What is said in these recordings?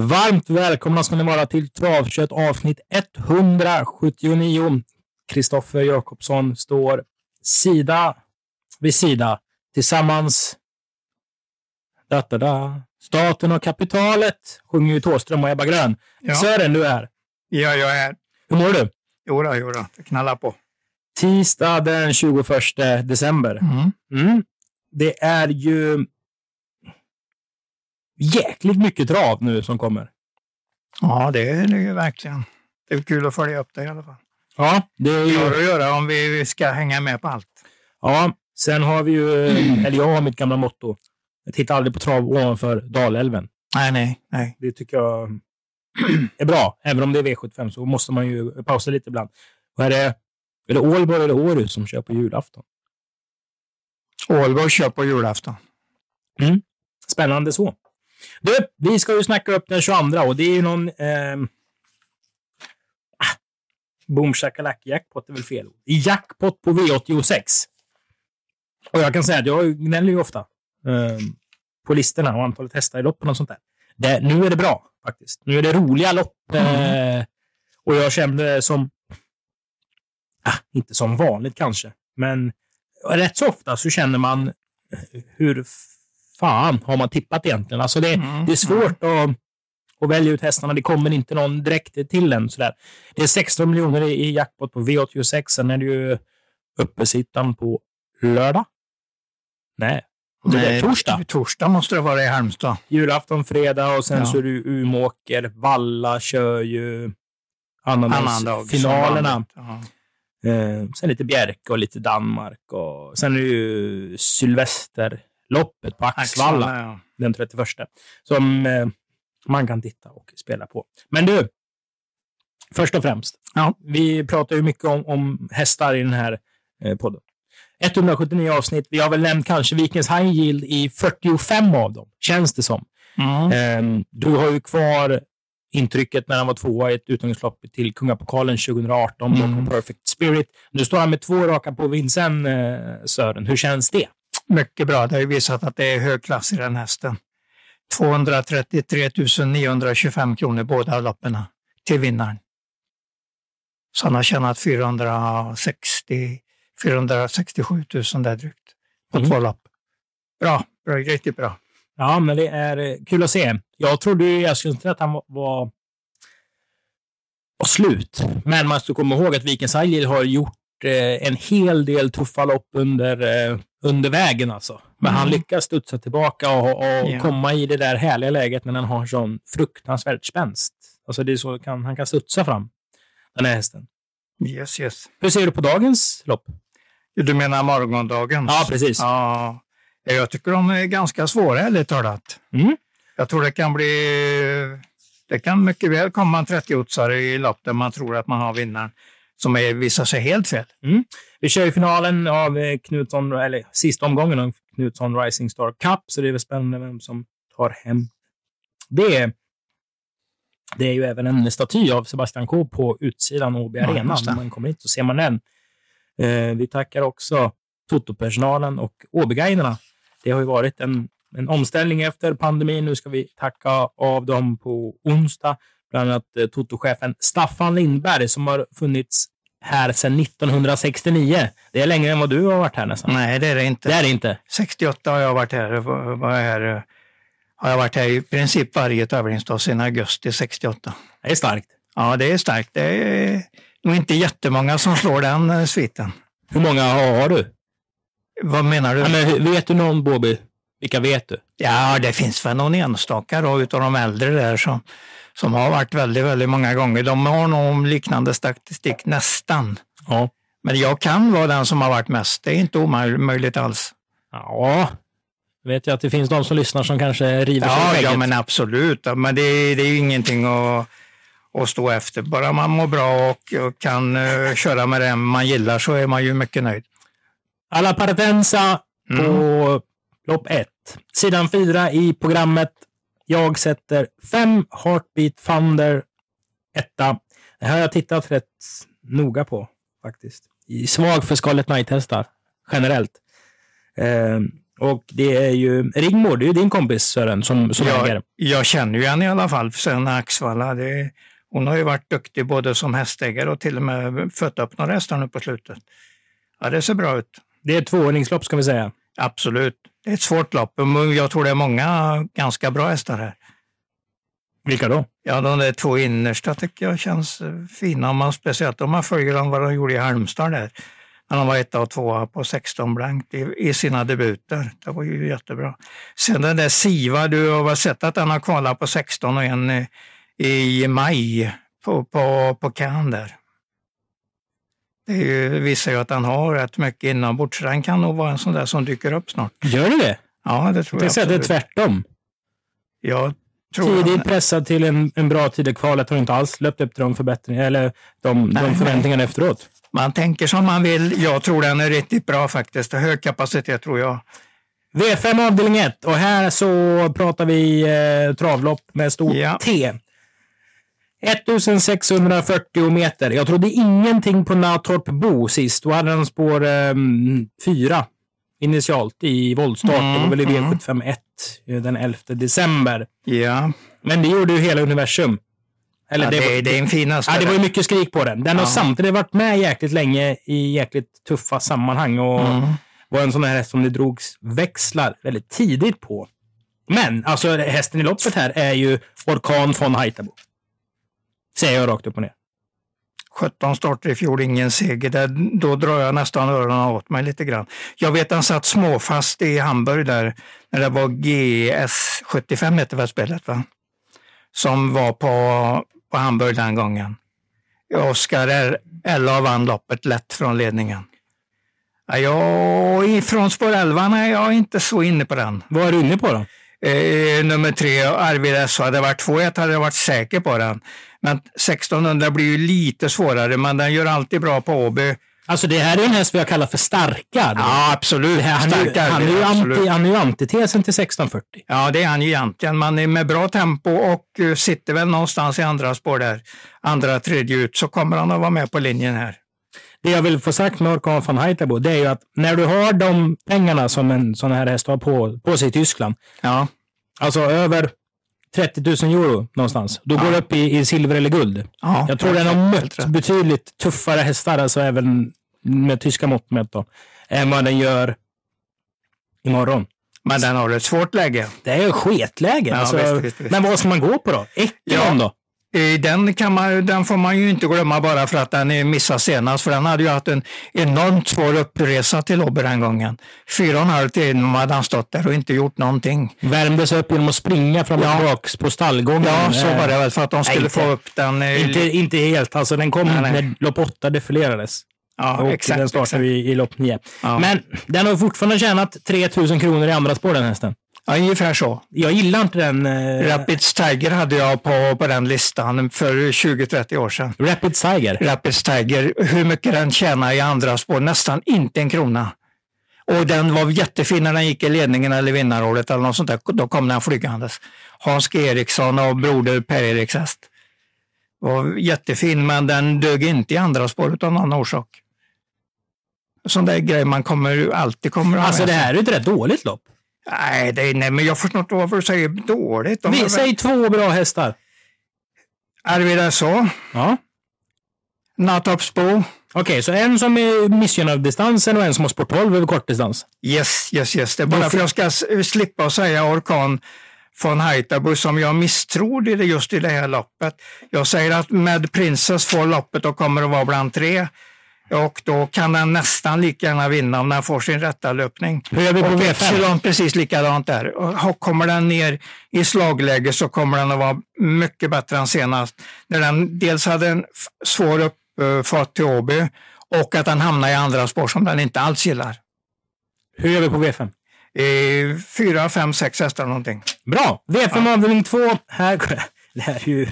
Varmt välkomna ska ni vara till Travkött avsnitt 179. Kristoffer Jakobsson står sida vid sida tillsammans. Da, da, da. Staten och kapitalet sjunger ju Thåström och Ebba Grön. Ja. Sören, du är här. Ja, jag är... Hur mår du? Jodå, jodå. Det knallar på. Tisdag den 21 december. Mm. Mm. Det är ju jäkligt mycket trav nu som kommer. Ja, det är det ju verkligen. Det är kul att följa upp det i alla fall. Ja, det är Det ju... att göra om vi ska hänga med på allt. Ja, sen har vi ju, eller jag har mitt gamla motto. Jag tittar aldrig på trav ovanför Dalälven. Nej, nej, nej. Det tycker jag är bra. Även om det är V75 så måste man ju pausa lite ibland. Och är det, är det Ålborg eller Århus som kör på julafton? Ålborg kör på julafton. Spännande så. Du, vi ska ju snacka upp den 22 och det är ju någon... ehm, ah, boom shakalak jackpot är väl fel ord. Jackpot på V86. Och jag kan säga att jag gnäller ju ofta ehm, på listorna och antalet hästar i loppen och sånt där. Det, nu är det bra faktiskt. Nu är det roliga lopp. eh, och jag kände som... Ah, inte som vanligt kanske, men rätt så ofta så känner man eh, hur fan har man tippat egentligen? Alltså det, Mm, det är svårt att, att välja ut hästarna. Det kommer inte någon direkt till en. Sådär. Det är 16 miljoner i i jackpot på V86. Sen är det ju uppesittan på lördag. Nej, det Nej, torsdag. Torsdag måste det vara i Halmstad. Julafton, fredag och sen Ja. så är det ju Umeåker. Valla kör ju Annan dag. annandagsfinalerna. Ja. Eh, sen lite Bjerke och lite Danmark. Och sen är det ju Sylvesterloppet på Axvalla Axvalla, ja. den 31 som eh, man kan titta och spela på. Men du, först och främst. Ja. Vi pratar ju mycket om, om hästar i den här eh, podden. 179 avsnitt. Vi har väl nämnt kanske Vikens High Yield i 45 av dem, känns det som. Mm. Eh, du har ju kvar intrycket när han var tvåa i ett uttagningslopp till Kungapokalen 2018 Mm. bakom Perfect Spirit. Nu står han med två raka på vinsten, eh, Sören. Hur känns det? Mycket bra. Det har ju visat att det är hög klass i den hästen. 233 925 kronor båda loppen till vinnaren. Så han har tjänat 460, 467 000 där drygt på Mm. två lopp. Bra, bra, riktigt bra. Ja, men det är eh, kul att se. Jag trodde ju, jag skulle inte att han var, var, var slut. Men man ska komma ihåg att Vikens Agil har gjort eh, en hel del tuffa lopp under, eh, under vägen. Alltså. Men han Mm. lyckas studsa tillbaka och, och Ja. komma i det där härliga läget när han har sån fruktansvärt spänst. Alltså det är så kan, han kan studsa fram, den här hästen. Yes, yes. Hur ser du på dagens lopp? Du menar morgondagens? Ja, precis. Ja, jag tycker de är ganska svåra, ärligt talat. Mm. Jag tror det kan bli... Det kan mycket väl komma en 30-otsare i lopp där man tror att man har vinnaren som är, visar sig helt fel. Vi kör ju finalen av eh, Knutsson, eller sista omgången av Knutsson Rising Star Cup, så det är väl spännande vem som tar hem det. Det är ju även en staty av Sebastian K på utsidan av Åby Ja, Arena. När man kommer hit så ser man den. Eh, vi tackar också Toto-personalen och Åbyguiderna. Det har ju varit en, en omställning efter pandemin. Nu ska vi tacka av dem på onsdag. Bland annat eh, Toto-chefen Staffan Lindberg som har funnits här sedan 1969. Det är längre än vad du har varit här nästan. Nej, det är det inte. Det är det inte. 68 har jag varit här. Var, här eh, har jag varit här i princip varje tävlingsdag sedan augusti 68. Det är starkt. Ja, det är starkt. Det är nog inte jättemånga som slår den eh, sviten. Hur många har, du? Vad menar du? Ja, men, vet du någon, Bobby? Vilka vet du? Ja, det finns väl någon enstaka då utav de äldre där som, som har varit väldigt, väldigt många gånger. De har nog liknande statistik nästan. Ja. Men jag kan vara den som har varit mest. Det är inte omöjligt alls. Ja. Vet jag att det finns de som lyssnar som kanske river sig i Ja, ja men absolut. Men det, det är ju ingenting att, att stå efter. Bara man mår bra och, och kan eh, köra med det man gillar så är man ju mycket nöjd. Alla Paratensa Mm. på lopp ett. Sidan fyra i programmet. Jag sätter fem Heartbeat Thunder etta. Det här har jag tittat rätt noga på faktiskt. Svag för Scarlet Knight-hästar generellt. Eh, Och det är ju Rigmor, det är ju din kompis Sören, som, som äger. Jag, jag känner ju henne i alla fall sen Axvalla. Det, hon har ju varit duktig både som hästägare och till och med fött upp några hästar nu på slutet. Ja, det ser bra ut. Det är ett tvåordningslopp ska vi säga. Absolut. Det är ett svårt lopp. Jag tror det är många ganska bra hästar här. Vilka då? Ja, de där två innersta tycker jag känns fina, man, speciellt om man följer dem vad de gjorde i Halmstad där. När de var etta och tvåa på 16 blankt i, i sina debuter. Det var ju jättebra. Sen den där Siva, du har väl sett att den har kvalat på 16 och en i maj på, på, på Cannes där. Det ju, visar ju att han har rätt mycket inombords, så den kan nog vara en sån där som dyker upp snart. Gör det det? Ja, det tror Jag jag. säger att det är tvärtom. Jag tror Tidigt han- pressad till en, en bra tid i kvalet har inte alls löpt upp till de förbättringarna, eller de, Nej, de förväntningarna efteråt. Man tänker som man vill. Jag tror den är riktigt bra faktiskt. Hög kapacitet tror jag. V5 avdelning 1 och här så pratar vi eh, travlopp med stort Ja. T. 1640 meter. Jag trodde ingenting på Natorp Bo sist. Då hade han spår 4 initialt i voltstart. det var väl i Mm, V751 eh, den 11 december. Ja, Men det gjorde ju hela universum. Eller ja det, det, var, det är en fin häst. ja, det var ju mycket skrik på den. Den har Ja. samtidigt varit med jäkligt länge i jäkligt tuffa sammanhang. Och Mm. var en sån här häst som det drogs växlar väldigt tidigt på. Men alltså hästen i loppet här är ju Orkan von Haitabo. Säger jag rakt upp och ner. 17 starter i fjol, ingen seger. Där, då drar jag nästan öronen åt mig lite grann. Jag vet han satt småfast i Hamburg där, när det var GS75 hette väl spelet va? Som var på, på Hamburg den gången. Oskar Ella vann loppet lätt från ledningen. Ja, jag, ifrån spår 11 är jag inte så inne på den. Vad är du inne på då? Eh, nummer tre, Arvid S. Hade det varit 2-1 hade jag varit säker på den. Men 1600 blir ju lite svårare, men den gör alltid bra på Åby. Alltså det här är en häst vi har kallat för starkad. Ja, absolut. Här, han, är, ju- Stark han, är ju anti, han är ju antitesen till 1640. Ja, det är han ju egentligen. Man är med bra tempo och eh, sitter väl någonstans i andra spår där, andra, tredje ut, så kommer han att vara med på linjen här. Det jag vill få sagt med Orkan von Haitabo, det är ju att när du har de pengarna som en sån här häst har på, på sig i Tyskland, Ja, alltså över 30 000 euro någonstans, då går det upp i, i silver eller guld. ja Jag tror den har mött betydligt tuffare hästar, alltså även med tyska mått mätt då, än vad den gör imorgon. Men den har ett svårt läge. Det är ju sketläge. Ja, alltså, visst, visst, visst. Men vad ska man gå på då? Eckelon Ja. då? Eh, Den, kan man, den får man ju inte glömma bara för att den är missad senast, för den hade ju haft en enormt svår uppresa till Åby den gången. Fyra och en halv timme hade han stått där och inte gjort någonting. Värmdes upp genom att springa fram och Ja. tillbaka på stallgången. Ja, så var det väl, för att de skulle inte- få upp den. eh, Inte, inte helt. Alltså, den kom Nej, nej. när lopp 8 defilerades. ja, och exakt, den startade exakt. vi i lopp 9. Ja. Men den har fortfarande tjänat 3000 kronor i andra spår den hästen. Ja, ungefär så. Jag gillar inte den. Eh, Rapids Tiger hade jag på, på den listan för 20-30 år sedan. Rapid Tiger. Rapids Tiger, hur mycket den tjänar i andra spår? Nästan inte en krona. Och den var jättefin när den gick i ledningen eller vinnarrådet eller något sånt där. Då kom den flygandes. Hans G. Eriksson och broder Per Eriks häst. Var jättefin, men den dög inte i andra spår utan någon orsak. Sån där grej man kommer, alltid kommer att ha Alltså med det här är ett rätt dåligt lopp. Nej, det är, nej, men jag förstår inte varför du säger dåligt. Vi, väl- säg två bra hästar. Arvid så. Ja. Natorpsbo. Okej, så en som är missgynnad distansen och en som har sport 12 över kortdistans. Yes, yes, yes. Det är bara för att jag ska s- slippa att säga Orkan von Haitabo som jag misstror just i det här loppet. Jag säger att med Princess får loppet och kommer att vara bland tre. Och då kan den nästan lika gärna vinna om den får sin rätta löpning. Hur gör vi på Och V5? Epsilon precis likadant där. Och kommer den ner i slagläge så kommer den att vara mycket bättre än senast. När den dels hade en svår uppfart till Åby och att den hamnar i andra spår som den inte alls gillar. Hur gör vi på V5? Eh, fyra, fem, sex hästar någonting. Bra! V5 avdelning 2. Här, det här är ju...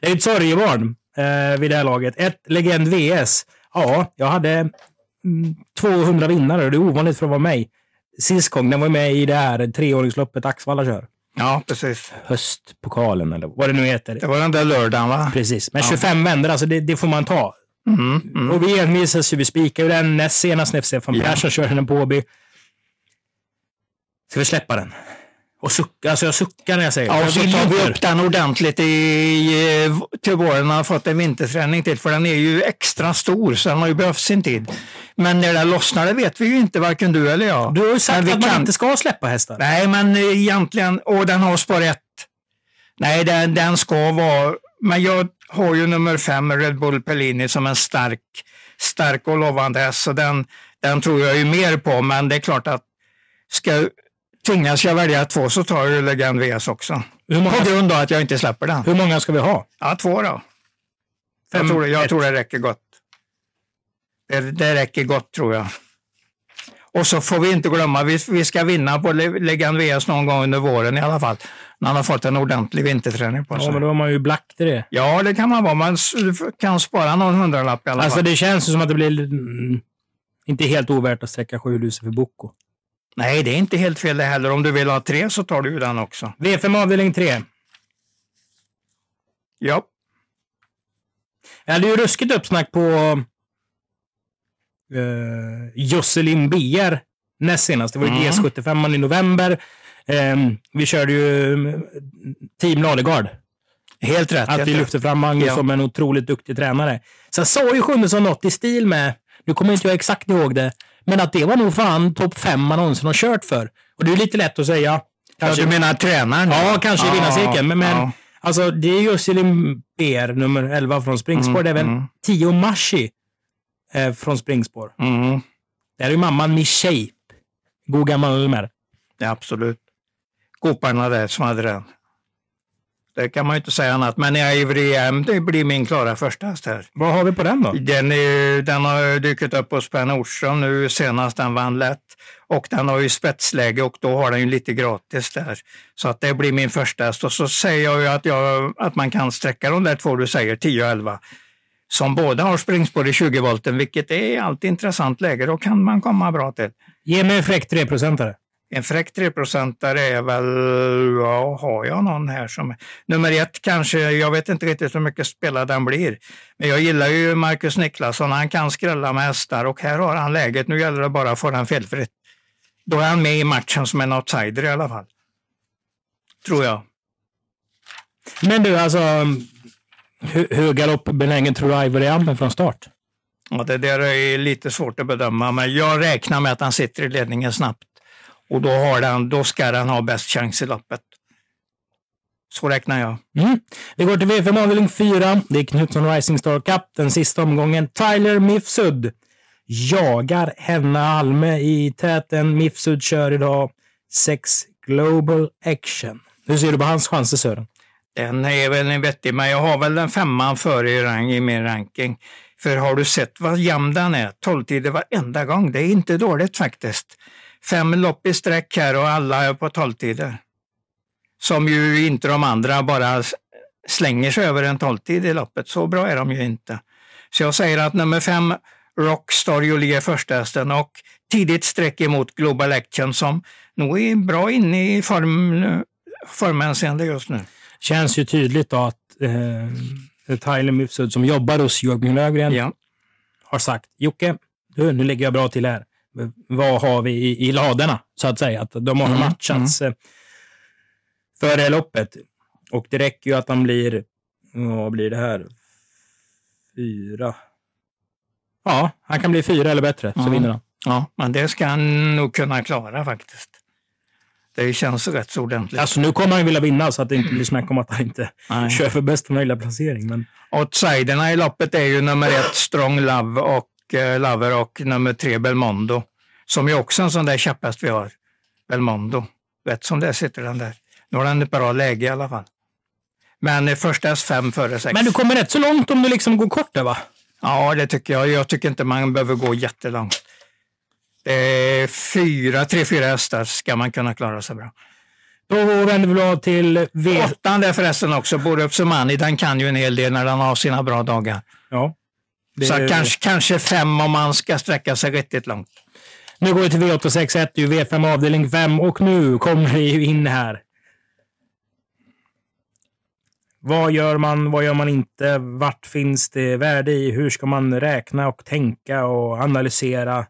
Det är ett sorgebarn eh, vid det här laget. Ett Legend VS. Ja, jag hade mm, 200 vinnare och det är ovanligt för att vara mig. Sist gång, den var med i det här treåringsloppet Axvalla kör. Ja, precis. Höstpokalen eller vad det nu heter. Det var den där lördagen va? Precis, men 25 vändor, alltså det, det får man ta. Mm, mm. Och vi envisas ju, vi spikar ju den näst senast när FC van Ja. Persson körde den på Åby. Ska vi släppa den? Och sucka, alltså jag suckar när jag säger det. Ja, och så tar vi upp den ordentligt i, till våren. har fått en vinterträning till, för den är ju extra stor, så den har ju behövt sin tid. Men när den lossnar, det vet vi ju inte, varken du eller jag. Du har ju sagt att man kan- inte ska släppa hästar. Nej, men egentligen, och den har spår 1. Nej, den, den ska vara, men jag har ju nummer 5, Red Bull Pellini, som en stark, stark och lovande häst, så den, den tror jag ju mer på, men det är klart att ska, tvingas jag välja två så tar jag Legend VS också. Många, På grund av att jag inte släpper den. hur många ska vi ha? Ja, två då. Fem, jag, tror, jag ett. tror det räcker gott. Det, det räcker gott tror jag. Och så får vi inte glömma, vi, vi ska vinna på Le- Legend VS någon gång under våren i alla fall. När han har fått en ordentlig vinterträning på sig. Ja, men då är man ju black till det. Ja, det kan man vara. Man kan spara någon hundralapp i alla Alltså fall. det känns ju som att det blir mm, inte helt ovärt att sträcka sju luser för Boko. Nej, det är inte helt fel det heller. Om du vill ha tre så tar du den också. V5 avdelning 3. Ja, Jag hade ju ruskigt uppsnack på uh, Josselin BR näst senast. Det var Mm. GS75 i november. Ehm, vi körde ju mm, Team Ladegard. helt rätt. Att helt vi rätt. lyfte fram Magnus Ja. som en otroligt duktig tränare. Sen sa ju Sjunnesson något i stil med, nu kommer inte jag exakt ihåg det, men att det var nog fan topp fem man någonsin har kört för. Och det är lite lätt att säga. Ja, du menar tränaren? Ja, kanske i vinnarcirkeln. Men, men alltså, det är Josselin BR, nummer 11 från springspår. Mm, det är väl mm. Tio Mashi eh, från springspår. Mm, Där är ju mamman Miss Shape. God gammal Elmer. ja, absolut. Koparna där som hade den. Det kan man ju inte säga annat. Men jag är ivrig EM, det blir min klara första häst här. Vad har vi på den då? Den, är, den har dykt upp hos Per Nordström nu senast, den vann lätt. Och den har ju spetsläge och då har den ju lite gratis där. Så att det blir min första häst. Och så säger jag ju att, jag, att man kan sträcka de där två du säger, 10 och 11. Som båda har springspår i 20 volten, vilket är alltid intressant läge. Då kan man komma bra till. Ge mig en fräck 3-procentare. En fräck 3 är väl, ja, har jag någon här som... Nummer ett kanske, jag vet inte riktigt hur mycket spelad den blir. Men jag gillar ju Marcus Niklasson, han kan skrälla med hästar och här har han läget. Nu gäller det bara att få den felfritt. Då är han med i matchen som en outsider i alla fall. Tror jag. Men du, alltså. Hur, hur galoppbenägen tror du Ivory är från start? Ja, det där är lite svårt att bedöma, men jag räknar med att han sitter i ledningen snabbt. Och då, har den, då ska den ha bäst chans i loppet. Så räknar jag. Mm. Vi går till V5 avdelning 4. Det är Knutsson Rising Star Cup. Den sista omgången. Tyler Mifsud jagar Henna Alme i täten. Mifsud kör idag 6 Global Action. Hur ser du på hans chanser Sören? Den är väl en vettig, men jag har väl den femman före i, rang, i min ranking. För har du sett vad jämn den är? 12 tider varenda gång. Det är inte dåligt faktiskt. Fem lopp i sträck här och alla är på 12 tider. Som ju inte de andra bara slänger sig över en 12 tid i loppet. Så bra är de ju inte. Så jag säger att nummer fem, Rockstar Julie är första hästen och tidigt streck emot Global Action som nog är bra inne i form, formhänseende just nu. Känns ju tydligt då att eh, Tyler Mifsud som jobbar hos Jörgen Löfgren Ja. har sagt Jocke, du, nu ligger jag bra till här. Vad har vi i, i ladorna, så att säga? Att de har Mm, matchats eh, för det här loppet. Och det räcker ju att han blir, vad blir det här? Fyra. Ja, han kan bli fyra eller bättre, så Mm. vinner han. Ja, men det ska han nog kunna klara faktiskt. Det känns rätt så ordentligt. Alltså nu kommer han ju vilja vinna så att det inte blir snack om att han inte Nej. kör för bästa möjliga placering. Men Outsiderna i loppet är ju nummer ett Strong Love och eh, Lover och nummer tre Belmondo. Som är också en sån där käpphäst vi har. Belmondo. Rätt som det sitter den där. Nu har den ett bra läge i alla fall. Men eh, första häst fem före sex. Men du kommer rätt så långt om du liksom går kort där va? Ja, det tycker jag. Jag tycker inte man behöver gå jättelångt. Det är fyra, tre, fyra hästar ska man kunna klara sig bra. Då vänder vi blad till V... Åttan där förresten också, Borup Sumani, den kan ju en hel del när den har sina bra dagar. Ja. Det- Så kanske, kanske fem om man ska sträcka sig riktigt långt. Nu går vi till V861, det är ju V5 avdelning 5 och nu kommer vi ju in här. Vad gör man, vad gör man inte? Vart finns det värde i? Hur ska man räkna och tänka och analysera?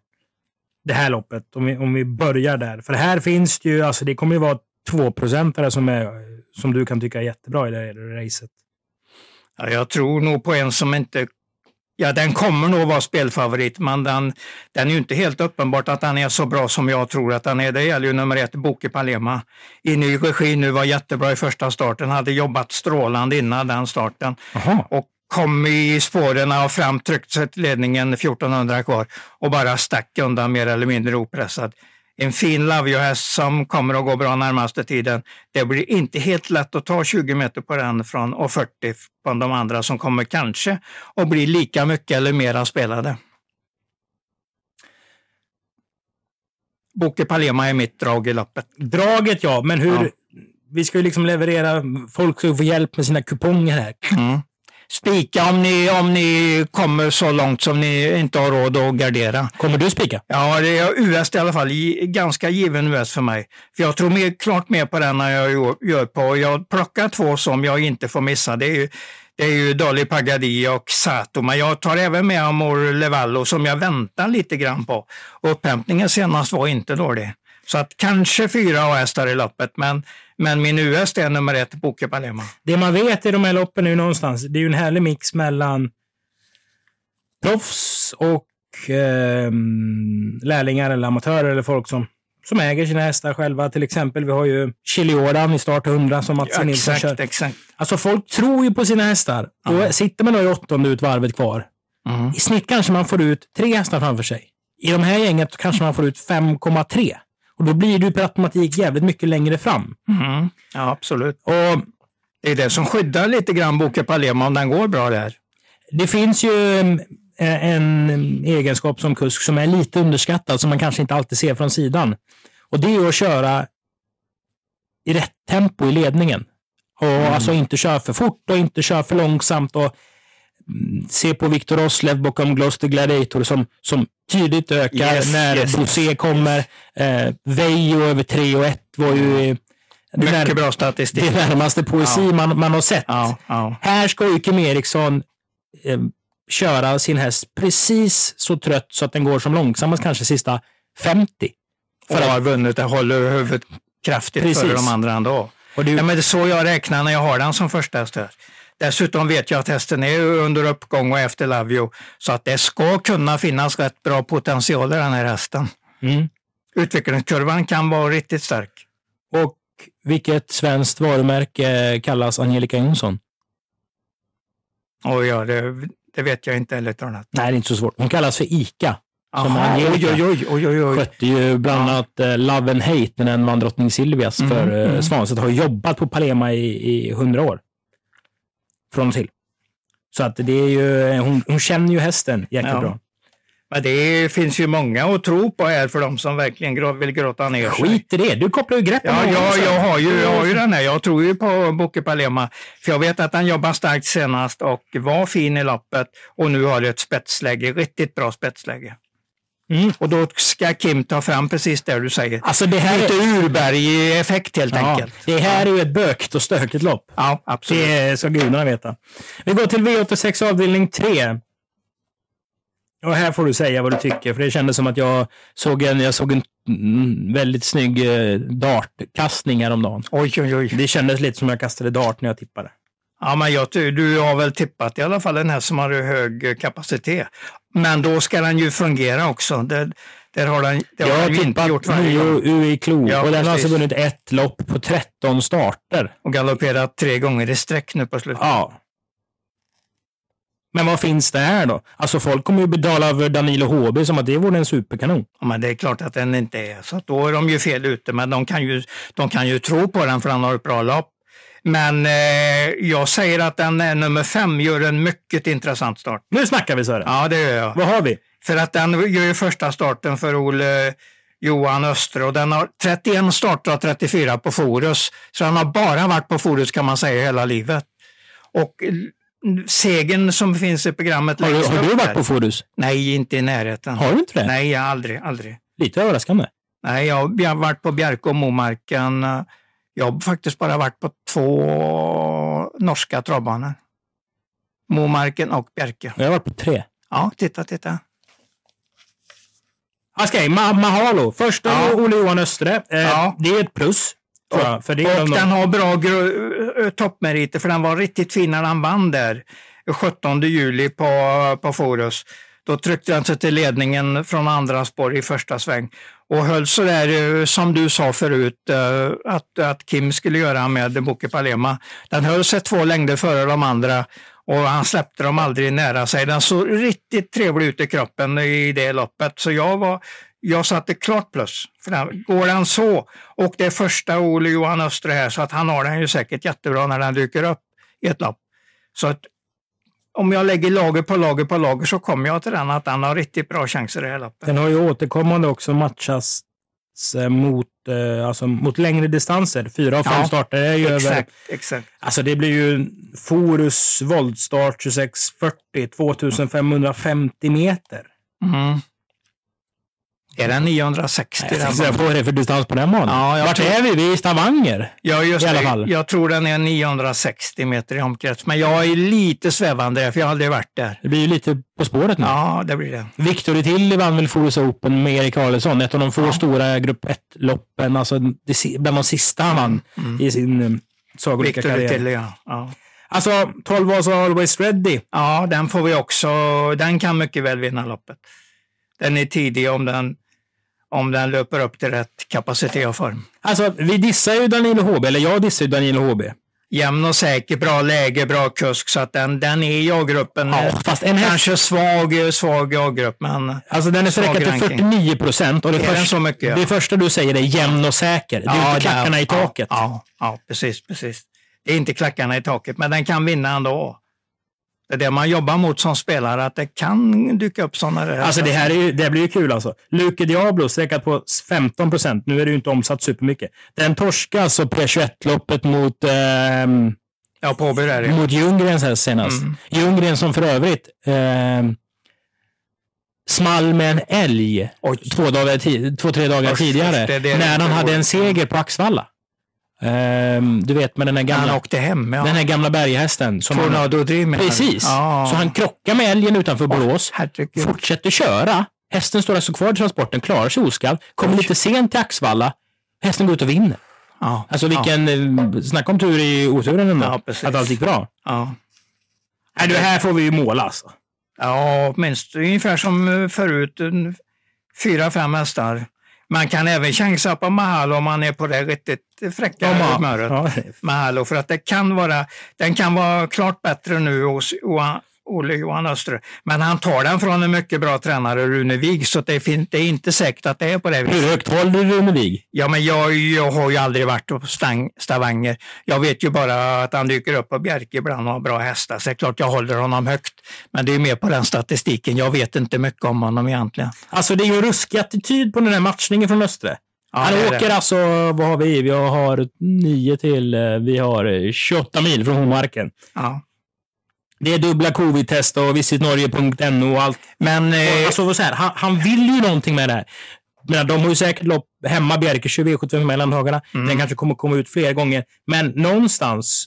det här loppet, om vi, om vi börjar där. För här finns det ju, alltså det kommer ju vara tvåprocentare som, är, som du kan tycka är jättebra i det här racet. Ja, jag tror nog på en som inte Ja, den kommer nog vara spelfavorit, men den, den är ju inte helt uppenbart att den är så bra som jag tror att den är. Det gäller ju nummer ett, Boke Palema. I ny regi nu, var jättebra i första starten, hade jobbat strålande innan den starten. Aha. Och kom i spåren och fram, tryckte sig till ledningen 1400 kvar och bara stack undan mer eller mindre opressad en fin Lavio-häst som kommer att gå bra närmaste tiden. Det blir inte helt lätt att ta 20 meter på den från och 40 på de andra som kommer kanske att bli lika mycket eller mera spelade. Boke Palema är mitt drag i loppet. Draget ja, men hur... Ja. Vi ska ju liksom leverera, folk ska få hjälp med sina kuponger här. Mm spika om ni, om ni kommer så långt som ni inte har råd att gardera. Kommer du spika? Ja, det är US i alla fall. Ganska given US för mig. För jag tror mer, klart mer på den än jag gör på. Jag plockar två som jag inte får missa. Det är ju, det är ju Dolly Pagadi och Sato, men jag tar även med Amor Levallo som jag väntar lite grann på. upphämtningen senast var inte dålig. Så att kanske fyra hästar i loppet, men men min US är nummer ett, Boke Palema. Det man vet i de här loppen är ju någonstans, det är ju en härlig mix mellan proffs och eh, lärlingar eller amatörer eller folk som, som äger sina hästar själva. Till exempel, vi har ju Chili Jordan i start 100 som Mats ja, Nilsson kör. Exakt. Alltså folk tror ju på sina hästar. Ja. Då sitter man då i åttonde ut varvet kvar. Mm. I snitt kanske man får ut tre hästar framför sig. I de här gänget kanske man får ut 5,3. Och då blir du per automatik jävligt mycket längre fram. Mm. Ja, absolut. Och det är det som skyddar lite grann Boke Palema om den går bra där. Det finns ju en, en egenskap som kusk som är lite underskattad, som man kanske inte alltid ser från sidan. Och det är att köra i rätt tempo i ledningen. Och mm. alltså inte köra för fort och inte köra för långsamt. Och se på Viktor Roslev bakom Gloucester Gladiator som, som tydligt ökar yes, när yes, Bosé kommer. Eh, Vejo över 3 och 1 var ju det Mycket bra statistik. Det närmaste poesi ja. man, man har sett. Ja, ja. Här ska ju Kim Eriksson eh, köra sin häst precis så trött så att den går som långsammast kanske sista 50. För och har vunnit, den håller huvudet kraftigt precis. före de andra ändå. Och det, ja, men det är så jag räknar när jag har den som första häst. Dessutom vet jag att hästen är under uppgång och efter Lavio, så att det ska kunna finnas rätt bra potential i den här hästen. Mm. Utvecklingskurvan kan vara riktigt stark. Och vilket svenskt varumärke kallas Angelica Jonsson? Oh ja, det, det vet jag inte heller. Nej, det är inte så svårt. Hon kallas för ICA. Som Aha, Angelica. Oj, oj, oj, oj, oj. Skötte ju bland annat ja. uh, Love and Hate, men den vann drottning Silvias mm, för uh, mm. Svanstedt. Har jobbat på Palema i hundra år från och till. Så att det är ju, hon, hon känner ju hästen jäkligt ja. bra. Men det finns ju många att tro på här för de som verkligen vill grotta ner sig. Skit i det, du kopplar ju grepp Ja, ja jag, har ju, jag har ju den här. Jag tror ju på Boke Palema. För jag vet att han jobbar starkt senast och var fin i loppet och nu har det ett spetsläge, riktigt bra spetsläge. Mm. Och då ska Kim ta fram precis det du säger. Alltså det här Lite är... urberg-effekt helt ja, enkelt. Det här ja. är ju ett bökigt och stökigt lopp. Ja, absolut. Det ska gudarna veta. Vi går till V86 avdelning 3. Och här får du säga vad du tycker, för det kändes som att jag såg en, jag såg en mm, väldigt snygg eh, dartkastning häromdagen. Oj, oj, oj. Det kändes lite som jag kastade dart när jag tippade. Ja, men jag, du har väl tippat i alla fall den här som har hög kapacitet. Men då ska den ju fungera också. Det, där har den, det jag har ju inte gjort varje gång. UI Klo ja, och den har alltså vunnit ett lopp på 13 starter. Och galopperat tre gånger i sträck nu på slutet. Ja. Men vad finns det här då? Alltså folk kommer ju betala över Danilo HB som att det vore en superkanon. Ja, men det är klart att den inte är. Så då är de ju fel ute. Men de kan ju, de kan ju tro på den för den har ett bra lopp. Men eh, jag säger att den är nummer fem gör en mycket intressant start. Nu snackar vi Sören. Ja, det gör jag. Vad har vi? För att den gör ju första starten för Olle Johan Östre och den har 31 starter och 34 på Forus. Så den har bara varit på Forus kan man säga hela livet. Och segern som finns i programmet Har du, har du varit på Forus? Nej, inte i närheten. Har du inte det? Nej, aldrig, aldrig. Lite överraskande. Nej, jag, jag har varit på Bjerke och Momarken jag har faktiskt bara varit på två norska travbanor. Momarken och Bjerke. Jag har varit på tre. Ja, titta, titta. Okej, Ma Mahalo. Första Ja. Olle Johan Östre. Eh, Ja. Det är ett plus. Tror jag, för det och de- den har bra toppmeriter för den var riktigt fin när han vann där 17 juli på, på Forus. Då tryckte han sig till ledningen från andra spår i första sväng och höll sådär där eh, som du sa förut eh, att, att Kim skulle göra med Boke Palema. Den höll sig två längder före de andra och han släppte dem aldrig nära sig. Den såg riktigt trevlig ut i kroppen i det loppet så jag var jag satte klart plus. För den, går den så, och det är första Ole Johan Östre här, så att han har den ju säkert jättebra när den dyker upp i ett lopp. Så att om jag lägger lager på lager på lager så kommer jag till den att den har riktigt bra chanser i det här loppet. Den har ju återkommande också matchats eh, mot, eh, alltså mot längre distanser. Fyra av fem Ja, starter är ju över... Exakt, exakt. Alltså det blir ju Forus voltstart 2640, 2550 meter. Mm. Är den 960? Jag tänkte vad är det för distans på den banan? Ja, Vart tror- är vi? Vi är i Stavanger. Ja, just i alla fall. Jag tror den är 960 meter i omkrets, men jag är lite svävande där, för jag har aldrig varit där. Det blir ju lite På spåret nu. Ja, det blir det. Victor Tilly vann väl Forus Open med Erik Karlsson. Ett av de få Ja. stora grupp 1-loppen. Alltså bland de sista han vann Mm. i sin um, sagolika Victor karriär. Tilly, ja. ja. Alltså 12 var så Always Ready. Ja, den får vi också. Den kan mycket väl vinna loppet. Den är tidig om den, om den löper upp till rätt kapacitet och form. Alltså vi dissar ju Danilo HB, eller jag dissar ju Danilo HB. Jämn och säker, bra läge, bra kusk, så att den, den är i A-gruppen. Ja, fast en häst, Kanske svag, svag A-grupp, men alltså den är sträckad till ranking. 49 procent. Och det, Är först, så mycket, ja? det första du säger är jämn och säker. Det är ju inte klackarna där- i taket. Ja, ja, ja, precis, precis. Det är inte klackarna i taket, men den kan vinna ändå. Det är det man jobbar mot som spelare, att det kan dyka upp sådana där. Alltså det här är ju, det blir ju kul alltså. Luke Diablo sträckat på 15 procent. Nu är det ju inte omsatt supermycket. Den torskade alltså P21-loppet mot, ehm, Ja, på Åby där ja. mot Ljunggrens här senast. Mm. Ljunggren som för övrigt ehm, small med en älg Oj. två, dagar två tre dagar Usch, tidigare. det det när han hade en seger på Axvalla. Ehm, du vet med den här Han gamla, åkte hem, ja. den här gamla berghästen. Som han, Tornado Dream menar du? precis. Ja. Så han krockar med älgen utanför Borås. Herregud. fortsätter köra. Hästen står alltså kvar i transporten, klarar sig oskadd, kommer lite sent till Axvalla. Hästen går ut och vinner. Ja. Alltså vilken, ja. snacka om tur i oturen ändå. Ja, precis. att allt gick bra. Ja. Nej, det här får vi ju måla alltså. Ja, minst ungefär som eh, förut. Fyra, fem hästar. Man kan även chansa på Mahalo om man är på det riktigt fräcka humöret. Ja. Mahalo, för att det kan vara, den kan vara klart bättre nu hos Johan- Olle Johan Östre. Men han tar den från en mycket bra tränare, Rune Wig, så det är, det är inte säkert att det är på det viset. Hur högt håller Rune Wig? Ja, men jag, jag har ju aldrig varit på Stang, Stavanger. Jag vet ju bara att han dyker upp på Bjerke ibland och har bra hästar. Så det är klart jag håller honom högt. Men det är mer på den statistiken. Jag vet inte mycket om honom egentligen. Alltså det är ju en ruskig attityd på den här matchningen från Östre. Ja, Han åker det. alltså, vad har vi? Vi har nio till, eh, vi har eh, 28 mil från Homarken. Ja. Det är dubbla covid-test och visitnorge.no och allt. Men eh, Alltså, så här, han, han vill ju någonting med det här. Men de har ju säkert lopp hemma, Bjerke, 20 V75 mellandagarna. Mm. Den kanske kommer komma ut fler gånger. Men någonstans...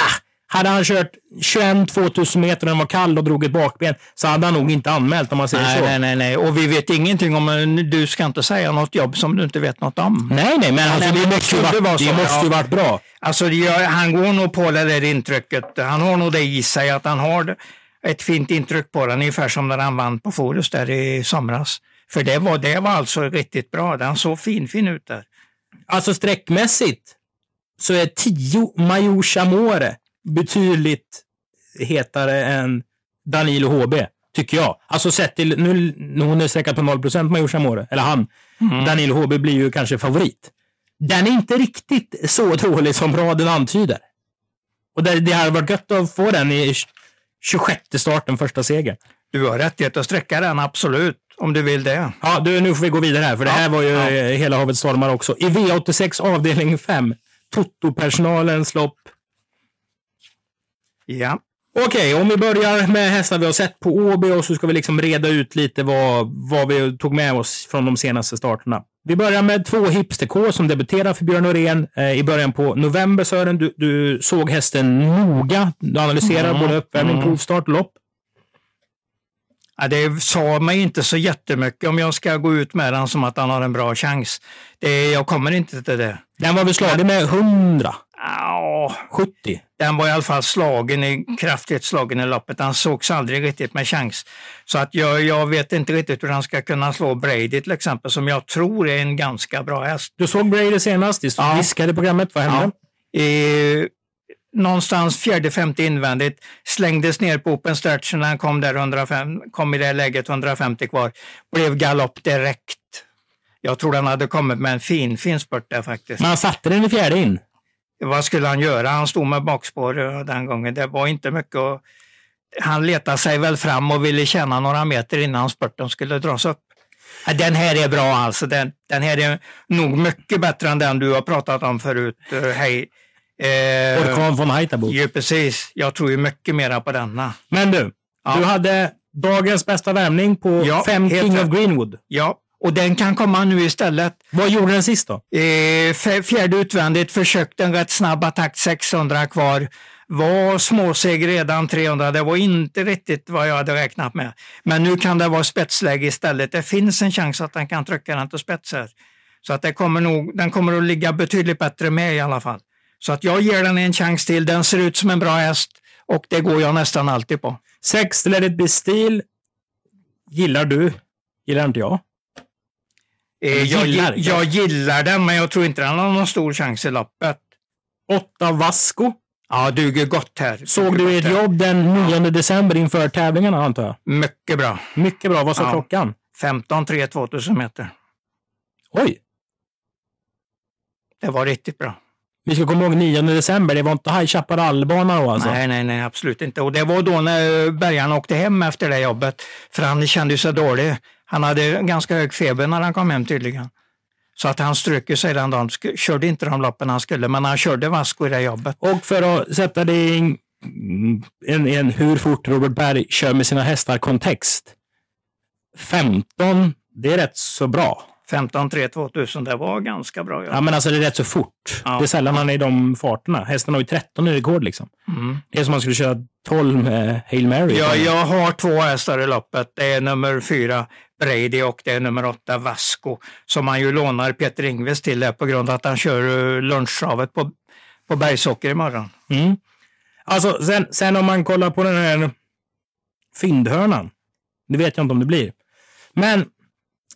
Ah, hade han kört 21 2000 meter när den var kall och drog ett bakben så hade han nog inte anmält om man säger nej, så. nej, nej, nej. Och vi vet ingenting om, eh, du ska inte säga något jobb som du inte vet något om. Nej, nej, men alltså, nej, det måste ju varit, var det måste ju varit bra. Alltså, gör, han går nog på det där intrycket. Han har nog det i sig att han har ett fint intryck på den, ungefär som när han vann på Forus där i somras. För det var, det var alltså riktigt bra. Den såg fin, fin ut där. Alltså sträckmässigt så är 10 Major Chamore betydligt hetare än Danilo HB, tycker jag. Alltså sett till, nu, nu hon är sträckad på 0% Major Chamore, eller han. Danilo HB blir ju kanske favorit. Den är inte riktigt så dålig som raden antyder. Och det, det hade varit gött att få den i 26 starten, första seger. Du har rättighet att sträcka den, absolut. Om du vill det. Ja, du, nu får vi gå vidare här, för det Ja, här var ju ja. Hela havet stormar också. I V86 avdelning 5, Toto-personalens lopp. Ja. Okej, om vi börjar med hästar vi har sett på Åby och så ska vi liksom reda ut lite vad, vad vi tog med oss från de senaste starterna. Vi börjar med två Hipster som debuterar för Björn Norén eh, i början på november. Sören, du, du såg hästen noga. Du analyserar Mm, både uppvärmning, mm. provstart och lopp. Ja, det sa mig inte så jättemycket om jag ska gå ut med den som att han har en bra chans. Det, jag kommer inte till det. Den var väl slagen med 100? Ja, 70? den var i alla fall slagen i, kraftigt slagen i loppet. Han sågs aldrig riktigt med chans. Så att jag, jag vet inte riktigt hur han ska kunna slå Brady till exempel, som jag tror är en ganska bra häst. Du såg Brady senast i Ja. viskade programmet. Vad hände? I, någonstans fjärde, femte invändigt, slängdes ner på open stretch när han kom, där 105, kom i det läget 150 kvar. Blev galopp direkt. Jag tror han hade kommit med en fin, fin spurt där faktiskt. Men han satte den i fjärde in. Vad skulle han göra? Han stod med bakspår eh, den gången. Det var inte mycket att... Han letade sig väl fram och ville tjäna några meter innan spurten skulle dras upp. Ja, Den här är bra alltså. Den, den här är nog mycket bättre än den du har pratat om förut. Eh, Hej. Eh, Orkan von Haitabo. ju precis. Jag tror ju mycket mera på denna. Men du, Ja. du hade dagens bästa värmning på Ja, fem King of rätt. Greenwood. Ja, och den kan komma nu istället. Vad gjorde den sist då? Eh, fjärde utvändigt försökte en rätt snabb attack, 600 kvar. Var småseg redan 300, det var inte riktigt vad jag hade räknat med. Men nu kan det vara spetsläge istället. Det finns en chans att den kan trycka den till spetsar. Så att det kommer nog, den kommer att ligga betydligt bättre med i alla fall. Så att jag ger den en chans till. Den ser ut som en bra häst och det går jag nästan alltid på. Sex Let it be steel. Gillar du? Gillar inte jag. Eh, jag, Gillar. jag gillar den, men jag tror inte den har någon stor chans i loppet. Åtta Vasco. Ja, duger gott här. Såg du ert jobb den 9 december inför tävlingarna antar jag? Mycket bra. Mycket bra. Vad sa Ja. klockan? 15 3 2000 meter. Oj! Det var riktigt bra. Vi ska komma ihåg 9 december. Det var inte High Chaparral-bana då alltså? Nej, nej, nej, absolut inte. Och det var då när Bergan åkte hem efter det jobbet. För han kände sig dålig. Han hade ganska hög feber när han kom hem tydligen. Så att han strök ju sig den dagen. Körde inte de loppen han skulle, men han körde Vasco i det jobbet. Och för att sätta det i en, en, en hur fort Robert Berg kör med sina hästar kontext. 15, det är rätt så bra. 15 3 2000, det var ganska bra. Ja, Ja. men alltså det är rätt så fort. Ja. Det är sällan han är i de farterna. Hästen har ju 13 i rekord liksom. Mm. Det är som om man skulle köra 12 med Hail Mary. Ja, jag har två hästar i loppet. Det är nummer fyra Brady och det är nummer åtta Vasco som han ju lånar Peter Ingves till där på grund av att han kör eh, lunchtravet på, på Bergsåker imorgon. Mm. Alltså, sen, sen om man kollar på den här fyndhörnan. Det vet jag inte om det blir. Men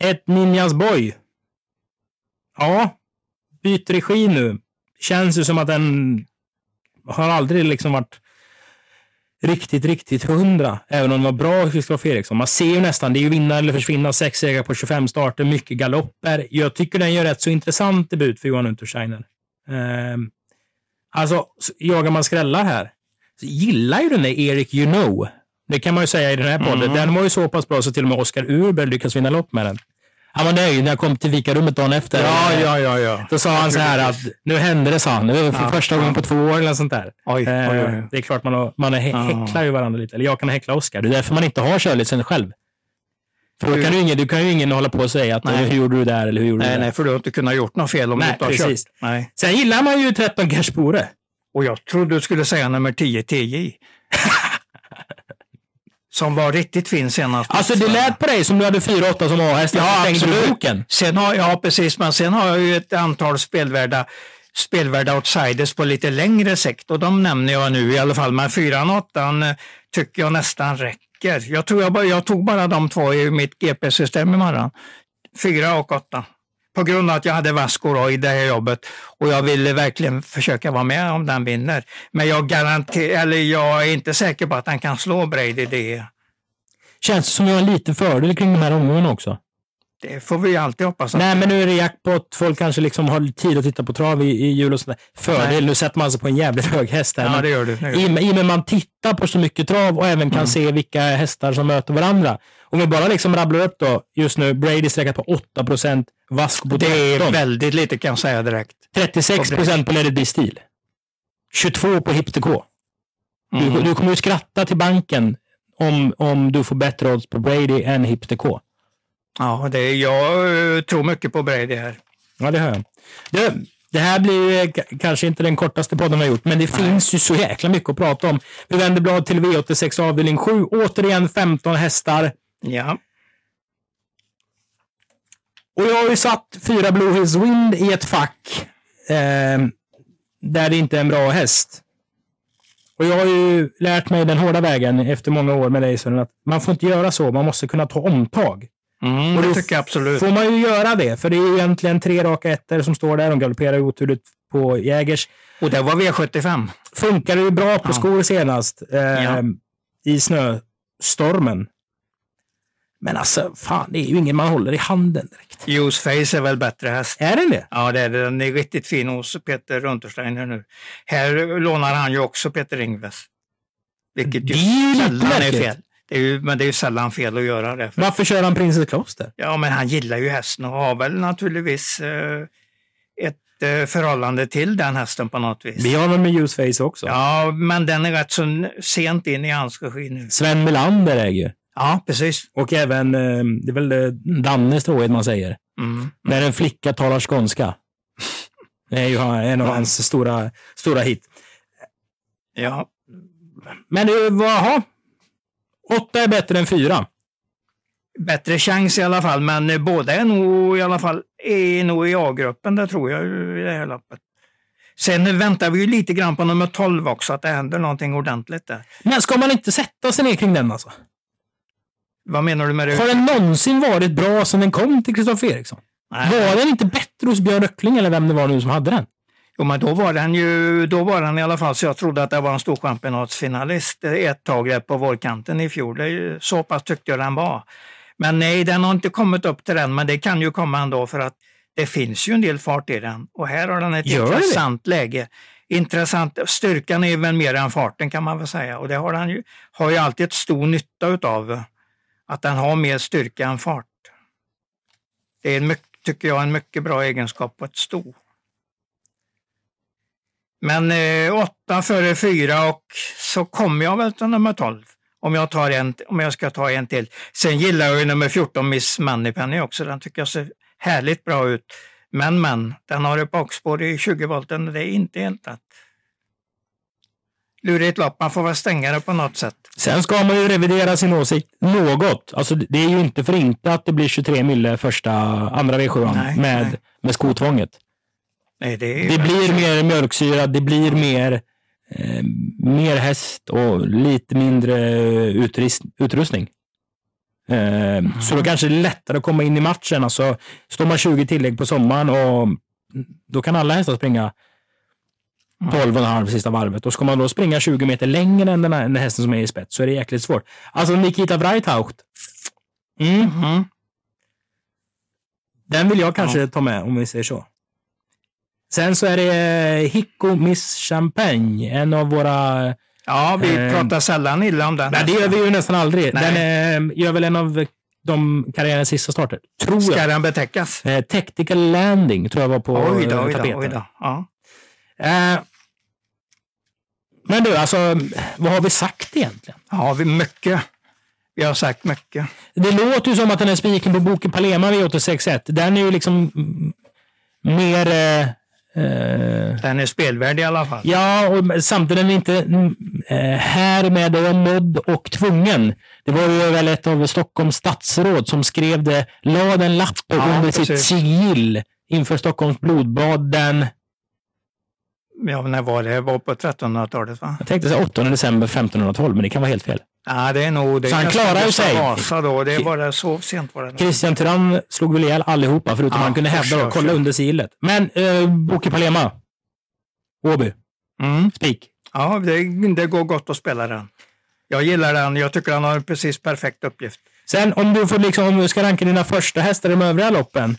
ett Ninjas Boy. Ja, byter regi nu. Känns ju som att den har aldrig liksom varit riktigt, riktigt hundra. Även om den var bra Kristoffer Eriksson. Man ser ju nästan, det är ju vinna eller försvinna. Sex segrar på 25 starter, mycket galopper. Jag tycker den gör rätt så intressant debut för Johan Untersteiner. Ehm, alltså, jagar man skrällar här, så gillar ju den där Erik You know. Det kan man ju säga i den här podden. Mm. Den var ju så pass bra så till och med Oskar Urberg lyckades vinna lopp med den. Han var nöjd när jag kom till fikarummet dagen efter. ja, ja. Då sa han så här att nu hände det, sa han. Det var för Ja, första gången på två år eller sånt där. Oj, oj, Eh, oj. Det är klart man, man Ja. häcklar ju varandra lite. Eller jag kan häckla Oskar. Det är därför man inte har körlicens själv. För då kan du, ingen, du kan ju ingen hålla på och säga att Nej. hur gjorde du där eller hur gjorde Nej, du där. nej, för du har inte kunnat gjort något fel om Nej, du inte har precis. kört. Nej. Sen gillar man ju 13 Gerspore. Och jag trodde du skulle säga nummer 10 TJ. Som var riktigt fin senast. Alltså det lät på dig som du hade 4-8 som A-häst. Ja, absolut. boken? Sen har, ja, precis, men sen har jag ju ett antal spelvärda, spelvärda outsiders på lite längre sikt och de nämner jag nu i alla fall. Men 4 och 8 eh, tycker jag nästan räcker. Jag tror jag, bara, jag tog bara de två i mitt GP-system imorgon. 4 och 8. På grund av att jag hade Vasco i det här jobbet och jag ville verkligen försöka vara med om den vinner. Men jag garanterar, eller jag är inte säker på att han kan slå Brady det. Känns som jag har en liten fördel kring de här omgångarna också. Det får vi alltid hoppas. Att Nej, men nu är det jackpot. Folk kanske liksom har tid att titta på trav i, i jul och sådär. Fördel, Nej. nu sätter man sig på en jävligt hög häst här. Ja, det gör du. Det gör I, och med- I och med man tittar på så mycket trav och även kan Mm. se vilka hästar som möter varandra. Om vi bara liksom rabblar upp då, just nu, Brady sträckat på 8 Vasco på Det 13. är väldigt lite kan jag säga direkt. 36 procent på Let stil. 22 på Hipster K. Du, Mm. du kommer ju skratta till banken om, om du får bättre odds på Brady än Hipster K. Ja, det är, jag eh, tror mycket på Brady här. Ja, det hör jag. Det, det här blir kanske inte den kortaste podden vi har gjort, men det finns ju så jäkla mycket att prata om. Vi vänder blad till V86 avdelning 7. Återigen 15 hästar. Ja. Och jag har ju satt fyra Blue Hills Wind i ett fack eh, där det inte är en bra häst. Och jag har ju lärt mig den hårda vägen efter många år med Sören, att man får inte göra så. Man måste kunna ta omtag. Mm, Och det tycker jag absolut. Får man ju göra det, för det är ju egentligen tre raka ettor som står där. De galopperar oturligt på Jägers. Och det var V75. Funkade ju bra på Ja. skor senast eh, Ja. i snöstormen. Men alltså, fan, det är ju ingen man håller i handen direkt. Use Face är väl bättre häst? Är den det? Ja, det är det. Den är riktigt fin hos Peter Runtersteiner nu. Här lånar han ju också Peter Ingves. Vilket Det är ju sällan är fel. Det är ju, men det är ju sällan fel att göra det. För, Varför kör han Princess Kloster? ja, men han gillar ju hästen och har väl naturligtvis eh, ett eh, förhållande till den hästen på något vis. Vi har väl med Useface också. Ja, men den är rätt så sent in i hans regi nu. Sven Melander äger ju. Ja, precis. Och även, eh, det är väl eh, Danne Stråhed man säger. Mm. När en flicka talar skånska. Det är ju en av Ja. hans stora, stora hit. Ja, Men jaha. Åtta är bättre än fyra. bättre chans i alla fall, men båda är nog i alla fall är nog i A-gruppen, det tror jag i det här loppet. Sen väntar vi ju lite grann på nummer 12 också, att det händer någonting ordentligt där. Men ska man inte sätta sig ner kring den alltså? Vad menar du med det? Har den någonsin varit bra sen den kom till Kristoffer Eriksson? Nej. Var den inte bättre hos Björn Röckling eller vem det var nu som hade den? Jo, men då var den ju, då var den i alla fall så jag trodde att det var en storchampionatsfinalist ett tag där på vårkanten i fjol. Det så pass tyckte jag den var. Men nej, den har inte kommit upp till den, men det kan ju komma ändå för att det finns ju en del fart i den och här har den ett Gör det? intressant läge. Intressant, styrkan är väl mer än farten kan man väl säga och det har den ju, har ju alltid ett stor nytta utav att den har mer styrka än fart. Det är en mycket, tycker jag en mycket bra egenskap på ett sto. Men eh, åtta före fyra och så kommer jag väl till nummer 12. Om jag, tar en, om jag ska ta en till. Sen gillar jag ju nummer 14, Miss Moneypenny också. Den tycker jag ser härligt bra ut. Men, men, den har ett bakspår i 20 volten och det är inte helt rätt. Lurigt lopp, man får väl stänga det på något sätt. Sen ska man ju revidera sin åsikt något. Alltså, det är ju inte för inte att det blir 23 mille första, andra V7 Nej, med, nej. med skotvånget. Nej, det Det blir mer mjölksyra, det blir mer, eh, mer häst och lite mindre utrist, utrustning. Eh, Så då kanske det är lättare att komma in i matchen. Alltså, står man 20 tillägg på sommaren och då kan alla hästar springa 12,5 sista varvet. Och ska man då springa 20 meter längre än den, här, hästen som är i spets så är det jäkligt svårt. Alltså Nikita Breithaupt. Mm, Mhm. den vill jag kanske ta med om vi säger så. Sen så är det eh, Hicko Miss Champagne, en av våra... Ja, vi Eh, pratar sällan illa om den. Nej, det gör vi ju nästan aldrig. Nej. Den är, gör väl en av de karriärens sista starter. Tror Ska jag. den betäckas? Eh, Tactical Landing tror jag var på Oj då, eh, oj då, tapeten. oj då. Ja. Eh, men du, alltså, vad har vi sagt egentligen? ja, vi mycket. Vi har sagt mycket. Det låter ju som att den här spiken på Boken Palema V861, den är ju liksom mer... Eh, eh, Den är spelvärd i alla fall. ja, och samtidigt är den inte eh, här med och nödd och tvungen. Det var ju väl ett av Stockholms statsråd som skrev det, la den lappen Ja, under sitt precis. sigill inför Stockholms blodbad den, Ja, när var det? Det var på 1300-talet va? jag tänkte säga 8 december 1512, men det kan vara helt fel. Ja, det är nog... Det Så är han klarar Gustav sig. Vasa då. Det var det, så sent var det. Christian Tyrann slog väl ihjäl allihopa, förutom Ja, han kunde hävda då, kolla under sigillet. Men eh, Boke Palema, Åby, Mm. spik. Ja, det, det går gott att spela den. Jag gillar den. Jag tycker han har en precis perfekt uppgift. Sen om du, får liksom, om du ska ranka dina första hästar i de övriga loppen,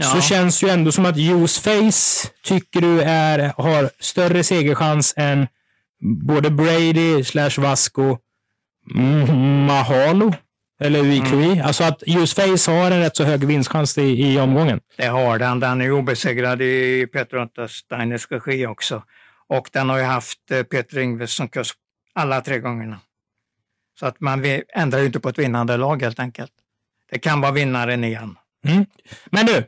Ja. så känns ju ändå som att Use Face tycker du är, har större segerchans än både Brady slash Vasco, Mahalo eller Weekly. Mm. Alltså att Use Face har en rätt så hög vinstchans i, i omgången. Det har den. Den är obesegrad i Peter Untersteiners regi också. Och den har ju haft eh, Peter Ingves som kurs alla tre gångerna. Så att man ändrar ju inte på ett vinnande lag helt enkelt. Det kan vara vinnaren igen. Mm. Men du,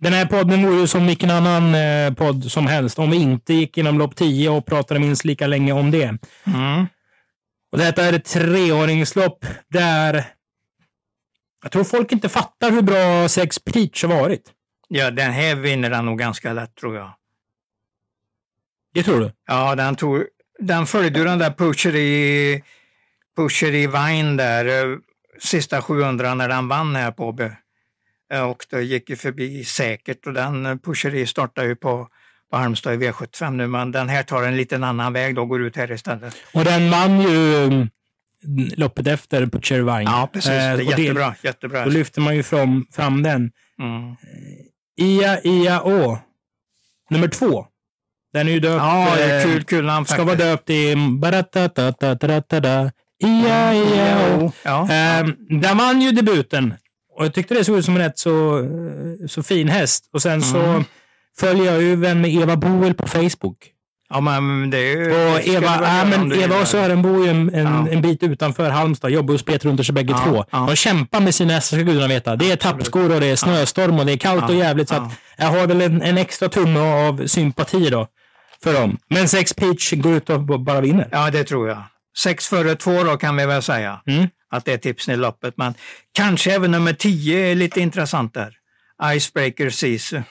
den här podden vore ju som vilken annan eh, podd som helst om vi inte gick inom lopp 10 och pratade minst lika länge om det. Mm. Och detta är ett treåringslopp där Jag tror folk inte fattar hur bra Sex Peach har varit. Ja, den här vinner den nog ganska lätt tror jag. Det tror du? Ja, den, tog, den följde den där Pusher i, Pusher i Vine där, eh, sista 700 när den vann här på Åby. Eh, Och det gick ju förbi säkert och den eh, Pusher i startar ju på, på Halmstad i V75 nu, men den här tar en liten annan väg då, går ut här istället. Och den vann ju mm, loppet efter på Chervine. Ja, precis. Det är och det- jättebra. jättebra. Då lyfter man ju fram, fram den. Mm. Ia, Ia, Å. Nummer två. Den är ju döpt... Ja, det är eh, kul, kul namn Ska faktiskt. vara döpt i... Ia, Ia, Å. Ja. Ehm, den vann ju debuten. Och jag tyckte det såg ut som en rätt så, eh, så fin häst. Och sen så Mm. följer jag ju vän med Eva Boel på Facebook. ja, men det är ju... Och Eva, ja, men Eva och Sören bor ju en, en, Ja. en bit utanför Halmstad. Jobbar hos Peter Untersöö bägge Ja, två. ja. De kämpar med sina hästar, ska gudarna veta. Det är tappskor och det är snöstorm och det är kallt och jävligt. Så att jag har väl en, en extra tumme av sympati då för dem. Men Sex Peach går ut och bara vinner. Ja, det tror jag. Sex före två då kan vi väl säga. Mm. Att det är tipsen i loppet. Men kanske även nummer 10 är lite intressant där. Icebreaker Sisu.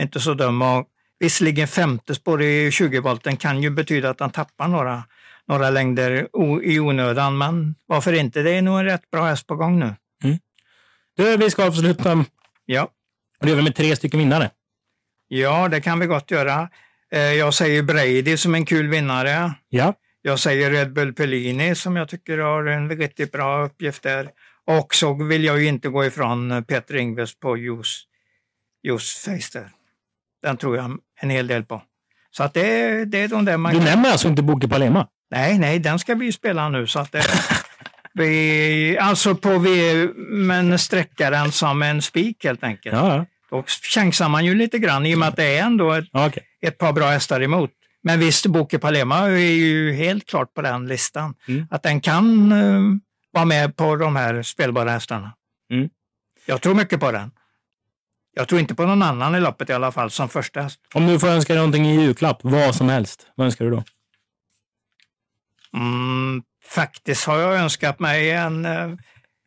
Inte så dum. Och visserligen femte spår i 20-volten kan ju betyda att han tappar några, några längder i onödan. Men varför inte? Det är nog en rätt bra häst på gång nu. Du, vi ska avsluta. Ja, Och det gör vi med tre stycken vinnare. ja det kan vi gott göra. Eh, Jag säger Brady som en kul vinnare. Ja. Jag säger Red Bull Pellini som jag tycker har en riktigt bra uppgift där. Och så vill jag ju inte gå ifrån Peter Ingves på Juice, Juice Face där. Den tror jag en hel del på. Så att det, det är de där man Du nämner alltså inte Boke Palema? Nej, nej, den ska vi ju spela nu så att det... vi, alltså på vi, men sträcka den som en spik helt enkelt. Ja, ja. Då chansar man ju lite grann i och med att det är ändå ett, okej. ett par bra hästar emot. Men visst, Boke Palema är ju helt klart på den listan. Mm. Att den kan eh, vara med på de här spelbara hästarna. Mm. Jag tror mycket på den. Jag tror inte på någon annan i loppet i alla fall som första häst. Om du får önska dig någonting i julklapp, vad som helst, vad önskar du då? Mm, faktiskt har jag önskat mig en, eh,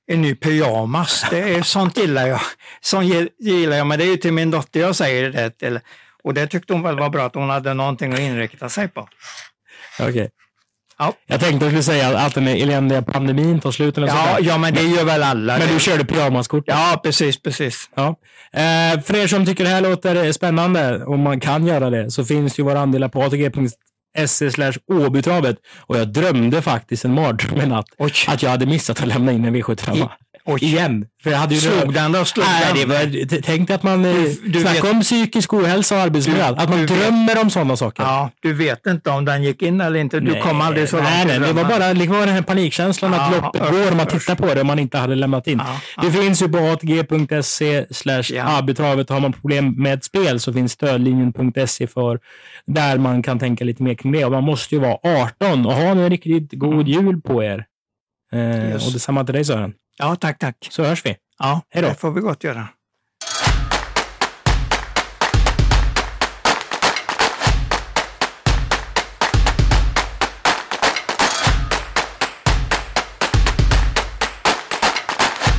en ny pyjamas. Det är, sånt gillar jag. Sånt gi- gillar jag, men det är ju till min dotter jag säger det till. Och det tyckte hon väl var bra att hon hade någonting att inrikta sig på. Okej. Ja. Jag tänkte att du skulle säga att den eländiga pandemin tar slut eller Ja, ja, men det gör väl alla. Men du körde pyjamaskort? Ja, precis, precis. Ja. Eh, för er som tycker det här låter spännande, och man kan göra det, så finns ju våra andelar på atg.se Åbytravet. Och jag drömde faktiskt en mardröm i natt att jag hade missat att lämna in en V75. Oj. Igen. För jag hade ju Slog den då? Slog Nej, det var, tänk att man... eh, du Snacka vet- om psykisk ohälsa och arbetsmiljö. Du- att man du vet- drömmer om sådana saker. Ja, du vet inte om den gick in eller inte. Du kom aldrig så långt Nej, nej, det var bara var den här panikkänslan att Ja, loppet usch, går och man tittar på det och man inte hade lämnat in. Ja, Det finns ju på atg.se slash Ja. arbetstravet. Har man problem med ett spel så finns stödlinjen.se för där man kan tänka lite mer kring det. Och man måste ju vara 18 och ha en riktigt god jul på er. Eh. Och detsamma till dig Sören. Ja, tack, tack. Så hörs vi. Ja, Hej då. det får vi gott göra.